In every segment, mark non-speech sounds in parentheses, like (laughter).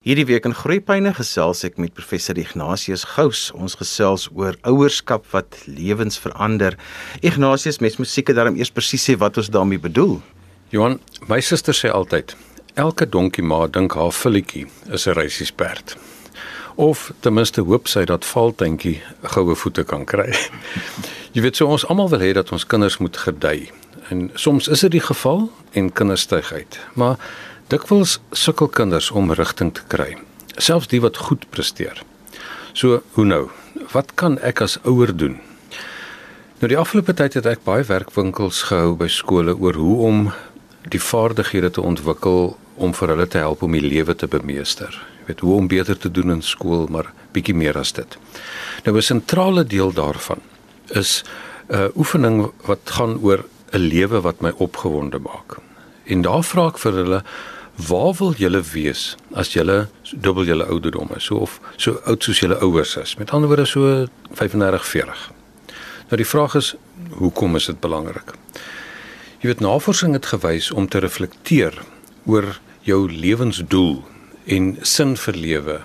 Hierdie week in Groepyne gesels ek met professor Ignatius Gous. Ons gesels oor ouerskap wat lewens verander. Ignatius, mens moet seker daarom eers presies sê wat ons daarmee bedoel. Johan, my suster sê altyd, elke donkie ma dink haar filletjie is 'n reisiesperd. Of ten minste hoop sy dat valtuintjie goue voete kan kry. (laughs) Jy weet so ons almal wil hê dat ons kinders moet gedei. En soms is dit die geval en kinders styg uit. Maar Dikwels sukkel kinders om rigting te kry, selfs die wat goed presteer. So, hoe nou? Wat kan ek as ouer doen? Nou die afgelope tyd het ek baie werkwinkels gehou by skole oor hoe om die vaardighede te ontwikkel om vir hulle te help om die lewe te bemeester. Jy weet hoe om beter te doen in skool, maar bietjie meer as dit. Nou 'n sentrale deel daarvan is 'n uh, oefening wat gaan oor 'n lewe wat my opgewonde maak. En daar vra ek vir hulle Waar wil julle wees as julle dubbel julle ouderdom is, so of so oud soos julle ouers is? Met ander woorde so 35, 40. Nou die vraag is, hoekom is dit belangrik? Jy weet navorsing het gewys om te reflekteer oor jou lewensdoel en sin vir lewe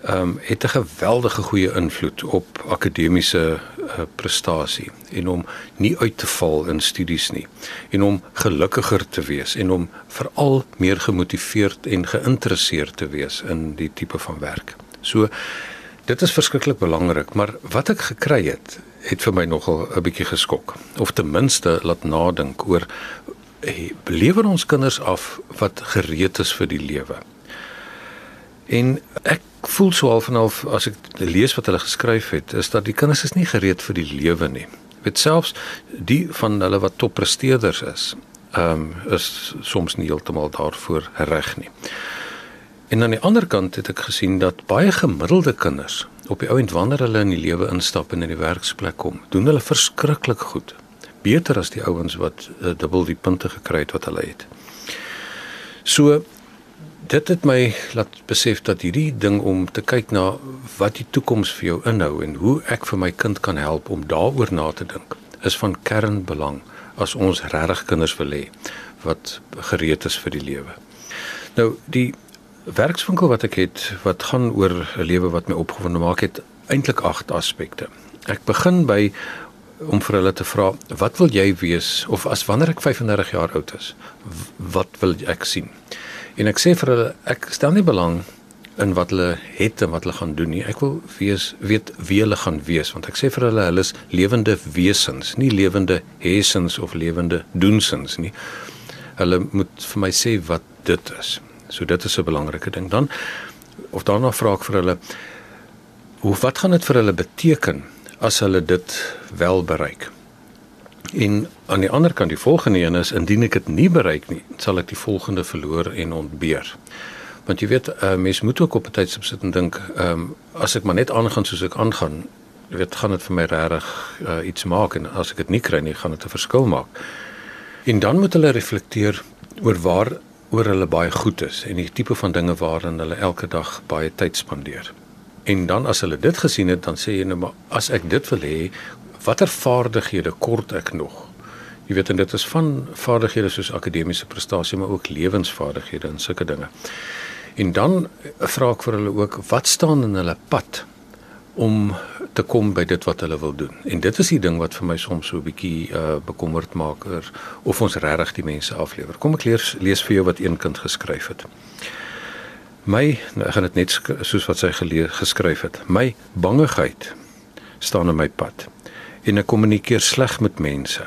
ehm um, het 'n geweldige goeie invloed op akademiese prestasie en om nie uit te val in studies nie en om gelukkiger te wees en om veral meer gemotiveerd en geïnteresseerd te wees in die tipe van werk. So dit is verskriklik belangrik, maar wat ek gekry het, het vir my nogal 'n bietjie geskok of ten minste laat nadink oor hey, lewer ons kinders af wat gereed is vir die lewe. En ek voel so half en half as ek lees wat hulle geskryf het, is dat die kinders is nie gereed vir die lewe nie. Weet selfs die van hulle wat toppresteerders is, ehm um, is soms nie heeltemal daarvoor reg nie. En aan die ander kant het ek gesien dat baie gemiddelde kinders op die ouend wanneer hulle in die lewe instap en in die werksplek kom, doen hulle verskriklik goed. Beter as die ouens wat uh, dubbel die punte gekry het wat hulle het. So dit het my laat besef dat hierdie ding om te kyk na wat die toekoms vir jou inhou en hoe ek vir my kind kan help om daaroor na te dink is van kernbelang as ons regtig kinders wil hê wat gereed is vir die lewe. Nou die werkswinkel wat ek het wat gaan oor 'n lewe wat my opgewonde maak het eintlik agt aspekte. Ek begin by om vir hulle te vra wat wil jy wees of as wanneer ek 35 jaar oud is wat wil ek sien? En ek sê vir hulle ek stel nie belang in wat hulle het en wat hulle gaan doen nie. Ek wil wees weet wie hulle gaan wees want ek sê vir hulle hulle is lewende wesens, nie lewende hessens of lewende doensens nie. Hulle moet vir my sê wat dit is. So dit is 'n belangrike ding. Dan of daarna vra ek vir hulle hoe wat gaan dit vir hulle beteken as hulle dit wel bereik? En aan die ander kant die volgende een is indien ek dit nie bereik nie, sal ek die volgende verloor en ontbeer. Want jy weet, uh, mens moet ook op 'n tyd sit en dink, ehm um, as ek maar net aangaan soos ek aangaan, jy weet, gaan dit vir my regtig uh, iets maak en as ek dit nie kry nie, gaan dit 'n verskil maak. En dan moet hulle reflekteer oor waar oor hulle baie goed is en die tipe van dinge waarin hulle elke dag baie tyd spandeer. En dan as hulle dit gesien het, dan sê jy nou maar as ek dit wil hê, watter vaardighede kort ek nog? Jy weet en dit is van vaardighede soos akademiese prestasie maar ook lewensvaardighede en sulke dinge. En dan vra ek vir hulle ook wat staan in hulle pad om te kom by dit wat hulle wil doen. En dit is die ding wat vir my soms so 'n bietjie uh bekommerd maak oor of ons regtig die mense aflewer. Kom ek lees lees vir jou wat een kind geskryf het. My, nou ek gaan dit net soos wat sy gelees geskryf het. My bangigheid staan in my pad en ek kommunikeer sleg met mense.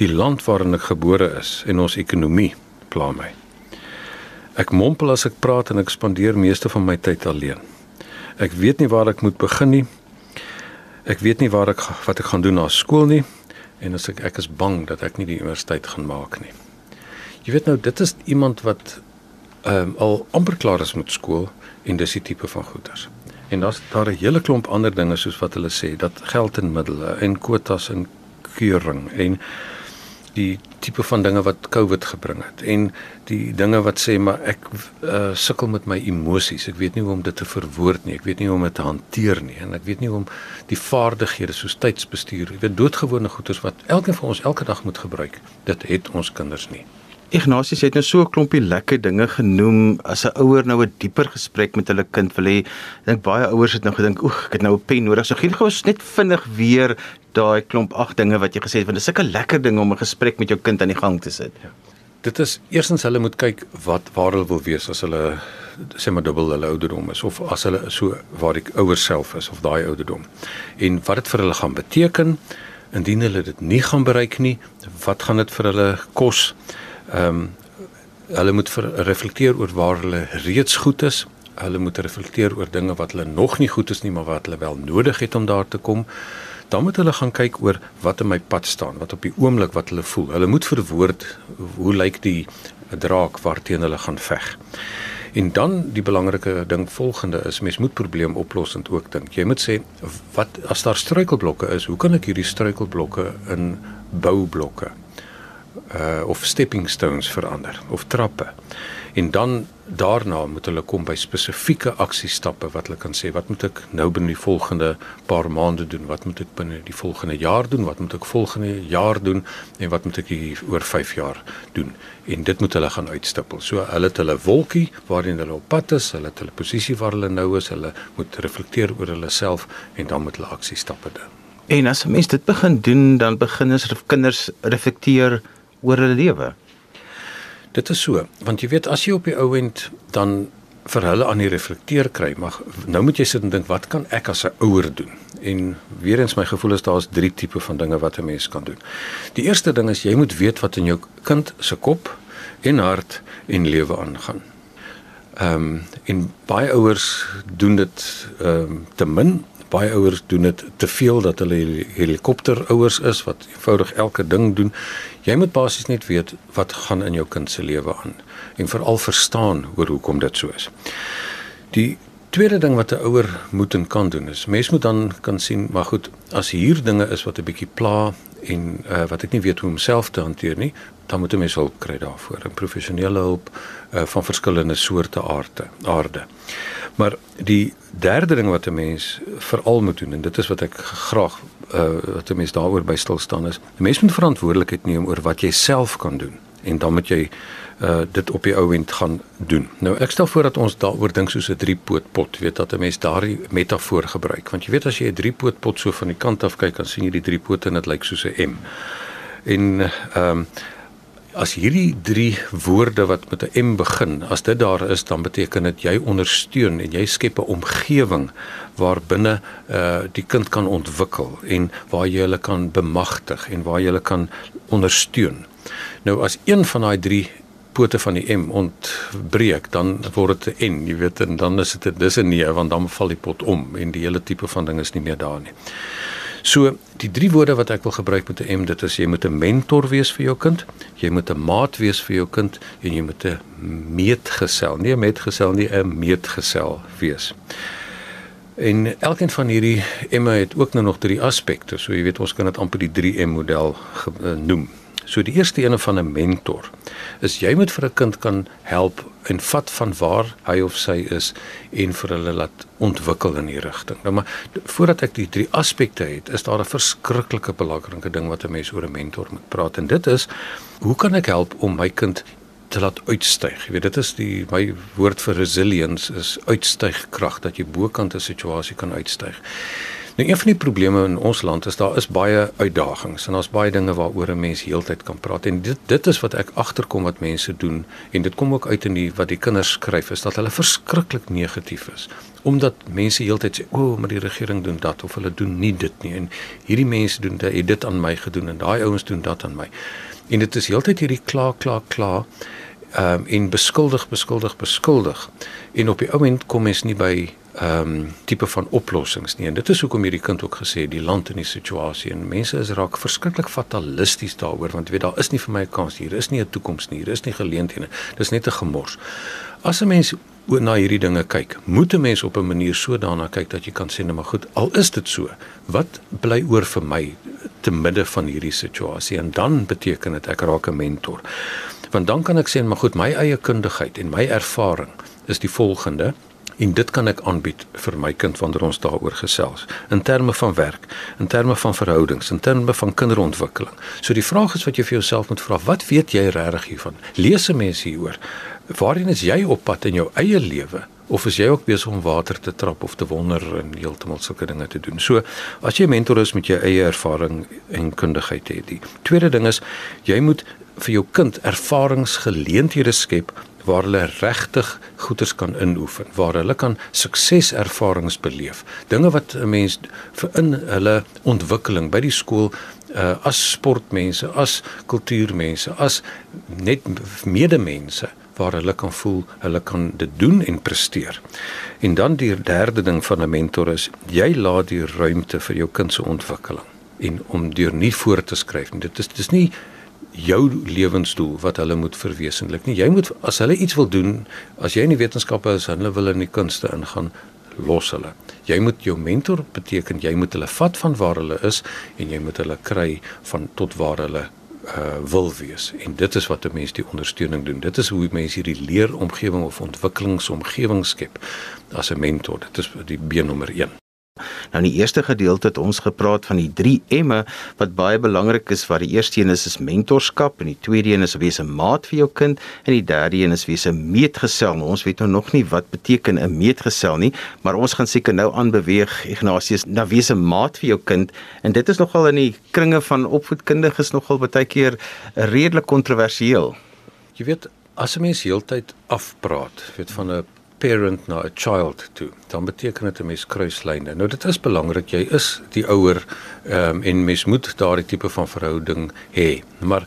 Die land waarin ek gebore is en ons ekonomie pla my. Ek mompel as ek praat en ek spandeer meeste van my tyd alleen. Ek weet nie waar ek moet begin nie. Ek weet nie waar ek wat ek gaan doen na skool nie en as ek ek is bang dat ek nie die universiteit gaan maak nie. Jy weet nou dit is iemand wat ehm um, al amper klaar is met skool en dis die tipe van goeters. En daar's daar 'n hele klomp ander dinge soos wat hulle sê dat geld en middele en kwotas en keuring en die tipe van dinge wat COVID gebring het en die dinge wat sê maar ek uh, sukkel met my emosies. Ek weet nie hoe om dit te verwoord nie. Ek weet nie hoe om dit te hanteer nie en ek weet nie hoe om die vaardighede soos tydsbestuur, jy weet doodgewone goeders wat elkeen van ons elke dag moet gebruik. Dit het ons kinders nie. Ignatius het nou so 'n klompie lekker dinge genoem as 'n ouer nou 'n dieper gesprek met hulle kind wil hê. Ek dink baie ouers het nou gedink, "Oeg, ek het nou 'n pen nodig." So gee gou net vinnig weer daai klomp ag dinge wat jy gesê het want dit is sulke lekker dinge om 'n gesprek met jou kind aan die gang te sit. Ja. Dit is eerstens hulle moet kyk wat waar hulle wil wees as hulle sê maar dubbel hulle ouderdom is of as hulle so waar die ouers self is of daai ouderdom. En wat dit vir hulle gaan beteken indien hulle dit nie gaan bereik nie, wat gaan dit vir hulle kos? Ehm um, hulle moet reflekteer oor waar hulle reeds goed is. Hulle moet reflekteer oor dinge wat hulle nog nie goed is nie, maar wat hulle wel nodig het om daar te kom. Dan moet hulle gaan kyk oor wat in my pad staan, wat op die oomblik wat hulle voel. Hulle moet verwoord hoe lyk die draak waarteen hulle gaan veg. En dan die belangrike ding volgende is mens moet probleemoplossend ook dink. Jy moet sê wat as daar struikelblokke is, hoe kan ek hierdie struikelblokke in boublokke uh of stepping stones verander of trappe. En dan daarna moet hulle kom by spesifieke aksiestappe wat hulle kan sê wat moet ek nou binne die volgende paar maande doen? Wat moet ek binne die volgende jaar doen? Wat moet ek volgende jaar doen en wat moet ek oor 5 jaar doen? En dit moet hulle gaan uitstippel. So hulle het hulle wolkie waarin hulle op pad is, hulle het hulle posisie waar hulle nou is, hulle moet reflekteer oor hulle self en dan moet hulle aksiestappe doen. En as 'n mens dit begin doen, dan begin ons kinders reflekteer oor hulle lewe. Dit is so, want jy weet as jy op die ou end dan vir hulle aan die reflekteer kry, maar nou moet jy sit en dink wat kan ek as 'n ouer doen? En weer eens my gevoel is daar's drie tipe van dinge wat 'n mens kan doen. Die eerste ding is jy moet weet wat in jou kind se kop en hart en lewe aangaan. Ehm um, en baie ouers doen dit ehm um, te min baie ouers doen dit te veel dat hulle helikopterouers is wat eenvoudig elke ding doen. Jy moet basies net weet wat gaan in jou kind se lewe aan en veral verstaan oor hoekom dit so is. Die tweede ding wat 'n ouer moet en kan doen is mens moet dan kan sien maar goed as hier dinge is wat 'n bietjie pla en uh, wat ek nie weet hoe om self te hanteer nie dan moet 'n mens hulp kry daarvoor 'n professionele hulp uh, van verskillende soorte aarde aarde. Maar die derde ding wat 'n mens veral moet doen en dit is wat ek graag uh, wat 'n mens daaroor by stil staan is, 'n mens moet verantwoordelikheid neem oor wat jy self kan doen. En dan moet jy uh, dit op die ou end gaan doen. Nou ek stel voor dat ons daaroor dink soos 'n driepoot pot, weet dat 'n mens daardie metafoor gebruik want jy weet as jy 'n driepoot pot so van die kant af kyk dan sien jy die drie pote en dit lyk soos 'n M. En ehm um, as hierdie drie woorde wat met 'n M begin, as dit daar is, dan beteken dit jy ondersteun en jy skep 'n omgewing waar binne uh die kind kan ontwikkel en waar jy hulle kan bemagtig en waar jy hulle kan ondersteun. Nou as een van daai drie pote van die M ontbreek, dan word dit 'n N, jy weet, en dan is dit dis 'n nee, want dan val die pot om en die hele tipe van ding is nie meer daar nie. So die drie woorde wat ek wil gebruik met 'n M dit is jy moet 'n mentor wees vir jou kind, jy moet 'n maat wees vir jou kind en jy moet 'n meetgesel, nie 'n metgesel nie, 'n meetgesel wees. En elkeen van hierdie M'e het ook nou nog drie aspekte. So jy weet ons kan dit amper die 3M model eh, noem. So die eerste ene van 'n mentor is jy moet vir 'n kind kan help en vat van waar hy of sy is en vir hulle laat ontwikkel in die rigting. Nou maar voordat ek die drie aspekte het, is daar 'n verskriklike belangrike ding wat 'n mens oor 'n mentor moet praat en dit is hoe kan ek help om my kind te laat uitstyg. Jy weet dit is die my woord vir resilience is uitstygkrag dat jy bokant 'n situasie kan uitstyg. Nou een van die probleme in ons land is daar is baie uitdagings en daar's baie dinge waaroor 'n mens heeltyd kan praat. En dit dit is wat ek agterkom wat mense doen en dit kom ook uit in die wat die kinders skryf is dat hulle verskriklik negatief is. Omdat mense heeltyd sê o, oh, maar die regering doen dat of hulle doen nie dit nie. En hierdie mense doen dit, het dit aan my gedoen en daai ouens doen dat aan my. En dit is heeltyd hierdie kla kla kla ehm um, en beskuldig beskuldig beskuldig. En op die ou end kom mens nie by ehm um, tipe van oplossings nie. En dit is hoekom hierdie kind ook gesê die land in die situasie en mense is raak verskriklik fatalisties daaroor want weet daar is nie vir my 'n kans hier, is nie 'n toekoms nie, hier is nie geleenthede. Dis net 'n gemors. As 'n mens oor na hierdie dinge kyk, moet 'n mens op 'n manier so daarna kyk dat jy kan sê net maar goed, al is dit so, wat bly oor vir my te midde van hierdie situasie en dan beteken dit ek raak 'n mentor. Want dan kan ek sê maar goed, my eie kundigheid en my ervaring is die volgende En dit kan ek aanbied vir my kind wanneer ons daaroor gesels in terme van werk, in terme van verhoudings, in terme van kinderontwikkeling. So die vraag is wat jy vir jouself moet vra, wat weet jy regtig hiervan? Lees 'n mens hieroor. Waarheen is jy op pad in jou eie lewe? Of is jy ook besig om water te trap of te wonder en heeltemal sulke dinge te doen? So, as jy mentor is met jou eie ervaring en kundigheid het, die tweede ding is jy moet vir jou kind ervaringsgeleenthede skep waar hulle regtig goeders kan inoefen, waar hulle kan sukseservarings beleef. Dinge wat 'n mens vir in hulle ontwikkeling by die skool uh, as sportmense, as kultuurmense, as net medemense waar hulle kan voel hulle kan dit doen en presteer. En dan die derde ding van 'n mentor is jy laat die ruimte vir jou kind se ontwikkeling en om deur nie voor te skryf nie. Dit is dis nie jou lewensdoel wat hulle moet verwesenlik nie. Jy moet as hulle iets wil doen, as jy in die wetenskappe is, hulle wil in die kunste ingaan, los hulle. Jy moet jou mentor beteken jy moet hulle vat van waar hulle is en jy moet hulle kry van tot waar hulle uh wil wees. En dit is wat 'n mens die ondersteuning doen. Dit is hoe mense hierdie leeromgewing of ontwikkelingsomgewing skep as 'n mentor. Dit is die B nommer 1. Nou in die eerste gedeelte het ons gepraat van die 3 M'e wat baie belangrik is. Wat die eerste een is is mentorskap en die tweede een is wees 'n maat vir jou kind en die derde een is wees 'n meetgesel. Nou, ons weet nou nog nie wat beteken 'n meetgesel nie, maar ons gaan seker nou aanbeweeg Ignatius na wees 'n maat vir jou kind en dit is nogal in die kringe van opvoedkundiges nogal baie keer redelik kontroversieel. Jy weet as 'n mens heeltyd afpraat, weet van 'n parent na 'n child toe, dan beteken dit 'n mens kruislyne. Nou dit is belangrik, jy is die ouer ehm um, en mens moet daardie tipe van verhouding hê. Maar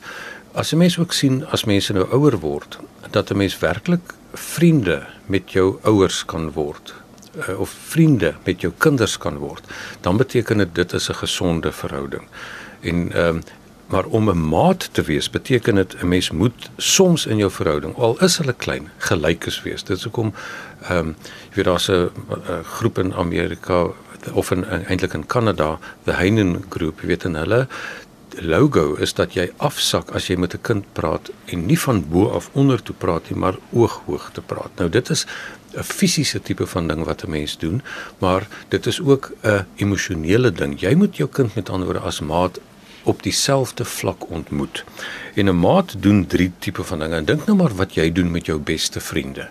as 'n mens ook sien as mense nou ouer word, dat 'n mens werklik vriende met jou ouers kan word uh, of vriende met jou kinders kan word, dan beteken dit dit is 'n gesonde verhouding. En ehm um, Maar om 'n maat te wees beteken dit 'n mens moet soms in jou verhouding, al is hulle klein, gelykes wees. Dit is hoekom ehm um, jy weet daar's 'n groep in Amerika of in eintlik in Kanada, the Heinen Group, jy weet en hulle logo is dat jy afsak as jy met 'n kind praat en nie van bo af onder toe praat nie, maar ooghoog te praat. Nou dit is 'n fisiese tipe van ding wat 'n mens doen, maar dit is ook 'n emosionele ding. Jy moet jou kind met ander woorde as maat op dieselfde vlak ontmoet. En 'n maat doen drie tipe van dinge. Dink nou maar wat jy doen met jou beste vriende.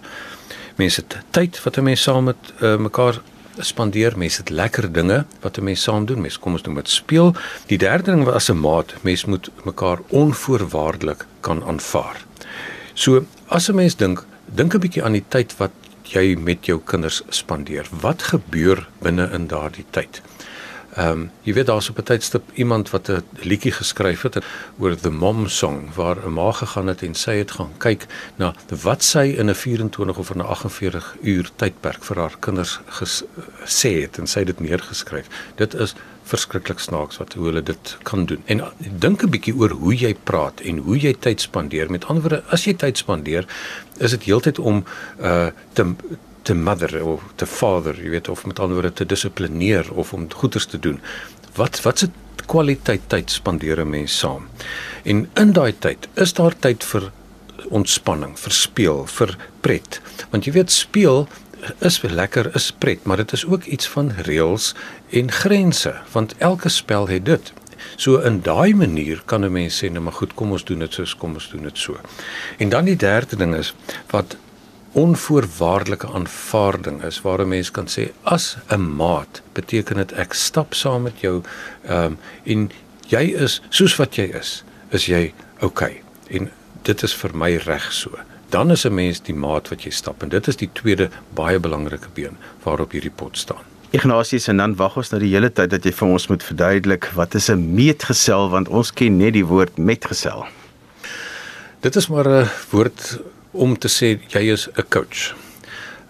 Mense het tyd wat 'n mens saam met uh, mekaar spandeer, mense het lekker dinge wat 'n mens saam doen. Mense kom ons noem dit speel. Die derde ding wat as 'n maat, mens moet mekaar onvoorwaardelik kan aanvaar. So, as 'n mens dink, dink 'n bietjie aan die tyd wat jy met jou kinders spandeer. Wat gebeur binne in daardie tyd? Ehm um, jy weet daar's op 'n tydstip iemand wat 'n liedjie geskryf het oor the mom song waar 'n ma gegaan het en sy het gaan kyk na wat sy in 'n 24 of 'n 48 uur tydperk vir haar kinders gesê het en sy het dit neergeskryf. Dit is verskriklik snaaks wat hoe hulle dit kan doen. En dink 'n bietjie oor hoe jy praat en hoe jy tyd spandeer. Met ander woorde, as jy tyd spandeer, is dit heeltyd om uh te te mother of te father, jy weet of met ander woorde te dissiplineer of om goeders te doen. Wat wat se kwaliteit tyd spandeer 'n mens saam? En in daai tyd is daar tyd vir ontspanning, vir speel, vir pret. Want jy weet speel is wel lekker, is pret, maar dit is ook iets van reëls en grense, want elke spel het dit. So in daai manier kan 'n mens sê, nou maar goed, kom ons doen dit soos kom ons doen dit so. En dan die derde ding is wat onvoorwaardelike aanvaarding is waar 'n mens kan sê as 'n maat beteken dit ek stap saam met jou ehm um, en jy is soos wat jy is is jy oukei okay. en dit is vir my reg so. Dan is 'n mens die maat wat jy stap en dit is die tweede baie belangrike been waarop hierdie pot staan. Ignatius en dan wag ons nou die hele tyd dat jy vir ons moet verduidelik wat is 'n meetgesel want ons ken net die woord metgesel. Dit is maar 'n woord om te sê jy is 'n coach.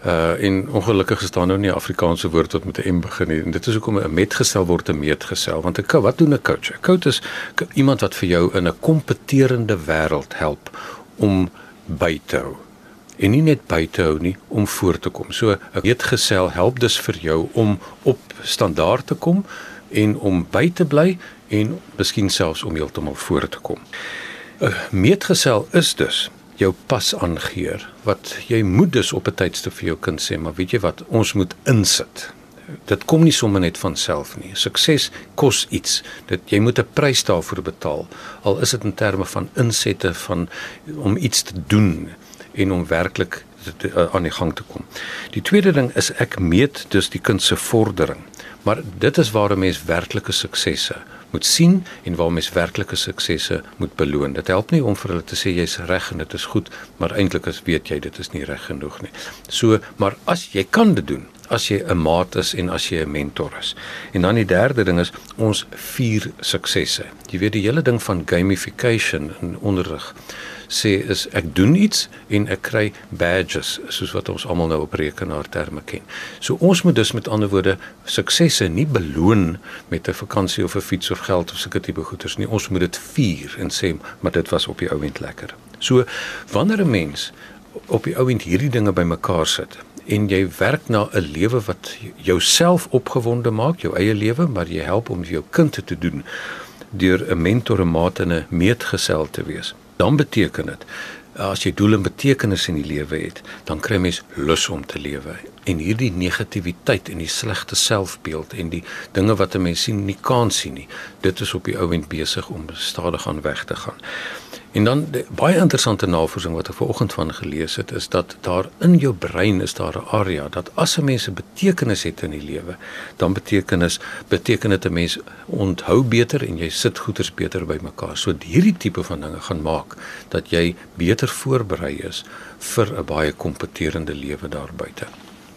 Uh en ongelukkig staan nou nie Afrikaanse woord wat met 'n M begin nie. En dit is hoekom 'n metgesel word 'n meetgesel want 'n wat doen 'n coach? 'n Coach is iemand wat vir jou in 'n kompeterende wêreld help om by te hou. En nie net by te hou nie, om voor te kom. So 'n meetgesel help dus vir jou om op standaard te kom en om by te bly en miskien selfs om heeltemal voor te kom. 'n Meetgesel is dus jou pas aangeur wat jy moet dus op 'n tydstip vir jou kind sê maar weet jy wat? Ons moet insit. Dit kom nie sommer net van self nie. Sukses kos iets. Dit jy moet 'n prys daarvoor betaal al is dit in terme van insette van om iets te doen en om werklik aan die gang te kom. Die tweede ding is ek meet dus die kind se vordering. Maar dit is waar 'n mens werklike suksesse moet sien en waar mens werklike suksesse moet beloon. Dit help nie om vir hulle te sê jy's reg en dit is goed, maar eintlik as weet jy dit is nie reg genoeg nie. So, maar as jy kan dit doen, as jy 'n maat is en as jy 'n mentor is. En dan die derde ding is ons vier suksesse. Jy weet die hele ding van gamification in onderrig sê is ek doen iets en ek kry badges soos wat ons almal nou op rekenaarterme ken. So ons moet dus met ander woorde suksesse nie beloon met 'n vakansie of 'n fiets of geld of sulke tipe goederes nie. Ons moet dit vier en sê maar dit was op die ou end lekker. So wanneer 'n mens op die ou end hierdie dinge bymekaar sit en jy werk na 'n lewe wat jouself opgewonde maak, jou eie lewe, maar jy help om jou kind te doen deur 'n mentor en maat en 'n meetgesel te wees dan beteken dit as jy doel en betekenis in die lewe het, dan kry mens lus om te lewe. En hierdie negativiteit en die slegte selfbeeld en die dinge wat 'n mens sien nie kan sien nie, dit is op die ou end besig om stadig aan weg te gaan. En dan die, baie interessante navorsing wat ek vanoggend van gelees het is dat daar in jou brein is daar 'n area dat as 'n mens 'n betekenis het in die lewe, dan betekenis beteken dit 'n mens onthou beter en jy sit goeders beter bymekaar. So hierdie tipe van dinge gaan maak dat jy beter voorberei is vir 'n baie kompeterende lewe daar buite.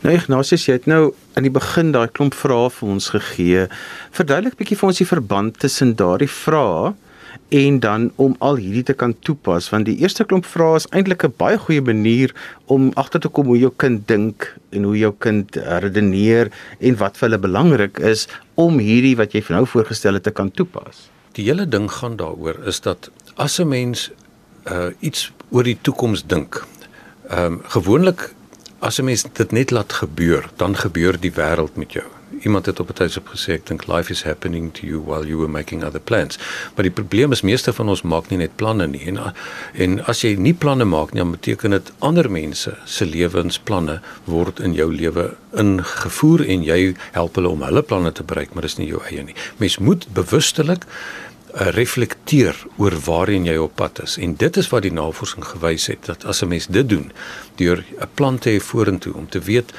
Nou Ignatius, jy het nou aan die begin daai klomp vrae vir ons gegee. Verduidelik bietjie vir ons die verband tussen daardie vrae en dan om al hierdie te kan toepas want die eerste klomp vrae is eintlik 'n baie goeie manier om agter te kom hoe jou kind dink en hoe jou kind redeneer en wat vir hulle belangrik is om hierdie wat jy nou voorgestel het te kan toepas. Die hele ding gaan daaroor is dat as 'n mens uh iets oor die toekoms dink. Ehm um, gewoonlik as 'n mens dit net laat gebeur, dan gebeur die wêreld met jou iemand het op 'n tyd gesê ek dink life is happening to you while you were making other plans. Maar die probleem is meeste van ons maak nie net planne nie en en as jy nie planne maak nie, dan beteken dit ander mense se lewensplanne word in jou lewe ingevoer en jy help hulle om hulle planne te bereik, maar dis nie jou eie nie. Mens moet bewustelik uh, reflekteer oor waarheen jy op pad is en dit is wat die navorsing gewys het dat as 'n mens dit doen deur 'n plan te hê vorentoe om te weet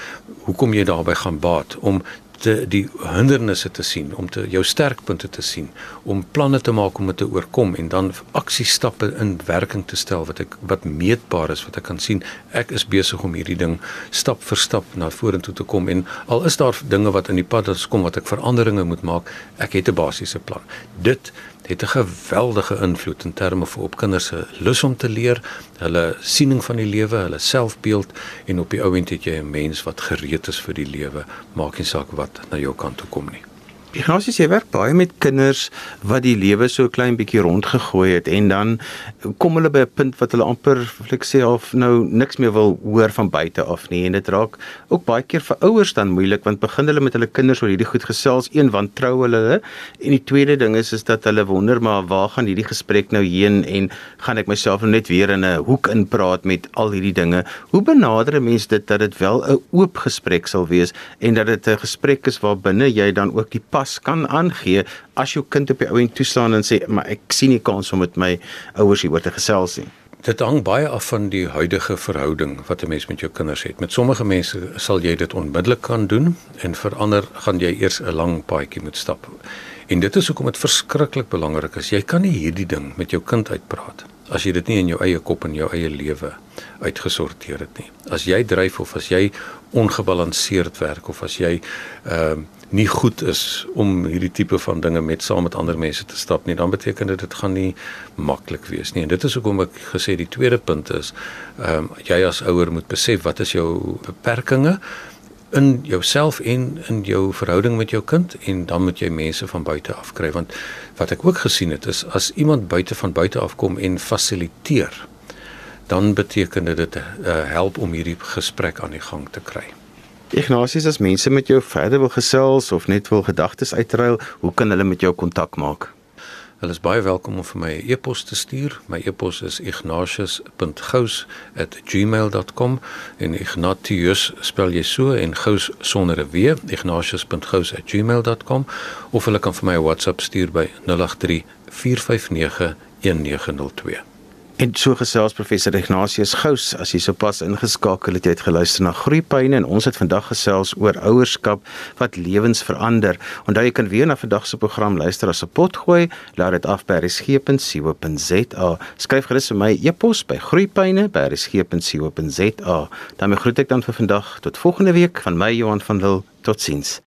hoekom jy daarbey gaan baat om te die hindernisse te sien, om te jou sterkpunte te sien, om planne te maak om dit te oorkom en dan aksiestappe in werking te stel wat ek wat meetbaar is wat ek kan sien ek is besig om hierdie ding stap vir stap na vorentoe te kom en al is daar dinge wat in die pad kom wat ek veranderinge moet maak, ek het 'n basiese plan. Dit het 'n geweldige invloed in terme van op kinders se lus om te leer, hulle siening van die lewe, hulle selfbeeld en op die ou end het jy 'n mens wat gereed is vir die lewe, maak nie saak wat na jou kant toe kom nie. Ignatius, jy werk baie met kinders wat die lewe so klein bietjie rondgegooi het en dan kom hulle by 'n punt wat hulle amper, wil ek sê, of nou niks meer wil hoor van buite af nie en dit raak ook baie keer vir ouers dan moeilik want begin hulle met hulle kinders oor hierdie goed gesels, een want trou hulle en die tweede ding is is dat hulle wonder maar waar gaan hierdie gesprek nou heen en gaan ek myself net weer in 'n hoek inpraat met al hierdie dinge. Hoe benader 'n mens dit dat dit wel 'n oop gesprek sal wees en dat dit 'n gesprek is waar binne jy dan ook die pas kan aangee as jou kind op die ou end toestaan en sê maar ek sien nie kans om met my ouers hieroor te gesels nie. Dit hang baie af van die huidige verhouding wat 'n mens met jou kinders het. Met sommige mense sal jy dit onmiddellik kan doen en vir ander gaan jy eers 'n lang paadjie moet stap. En dit is hoekom dit verskriklik belangrik is. Jy kan nie hierdie ding met jou kind uitpraat as jy dit nie in jou eie kop en jou eie lewe uitgesorteer het nie. As jy dryf of as jy ongebalanseerd werk of as jy ehm uh, nie goed is om hierdie tipe van dinge met saam met ander mense te stap nie, dan beteken dit dit gaan nie maklik wees nie. En dit is hoekom ek gesê die tweede punt is, ehm um, jy as ouer moet besef wat is jou beperkings in jouself en in jou verhouding met jou kind en dan moet jy mense van buite af kry want wat ek ook gesien het is as iemand buite van buite af kom en fasiliteer dan beteken dit dit uh, help om hierdie gesprek aan die gang te kry. Ignatius, as mense met jou verder wil gesels of net wil gedagtes uitruil, hoe kan hulle met jou kontak maak? Hulle is baie welkom om vir my 'n e e-pos te stuur. My e-pos is ignatius.gous@gmail.com en Ignatius spel jy so en gous sonder 'n w, ignatius.gous@gmail.com of hulle kan vir my 'n WhatsApp stuur by 083 459 1902. En so gesels professor Ignatius Gous as jy sopas ingeskakel het jy het geluister na Groepyne en ons het vandag gesels oor ouerskap wat lewens verander. Onthou jy kan weer na vandag se program luister as 'n potgooi, laat dit af by resgep.co.za. Skryf gerus vir my e-pos by groepyne@resgep.co.za. Dan groet ek dan vir vandag tot volgende week van my Johan van Lille. Totsiens.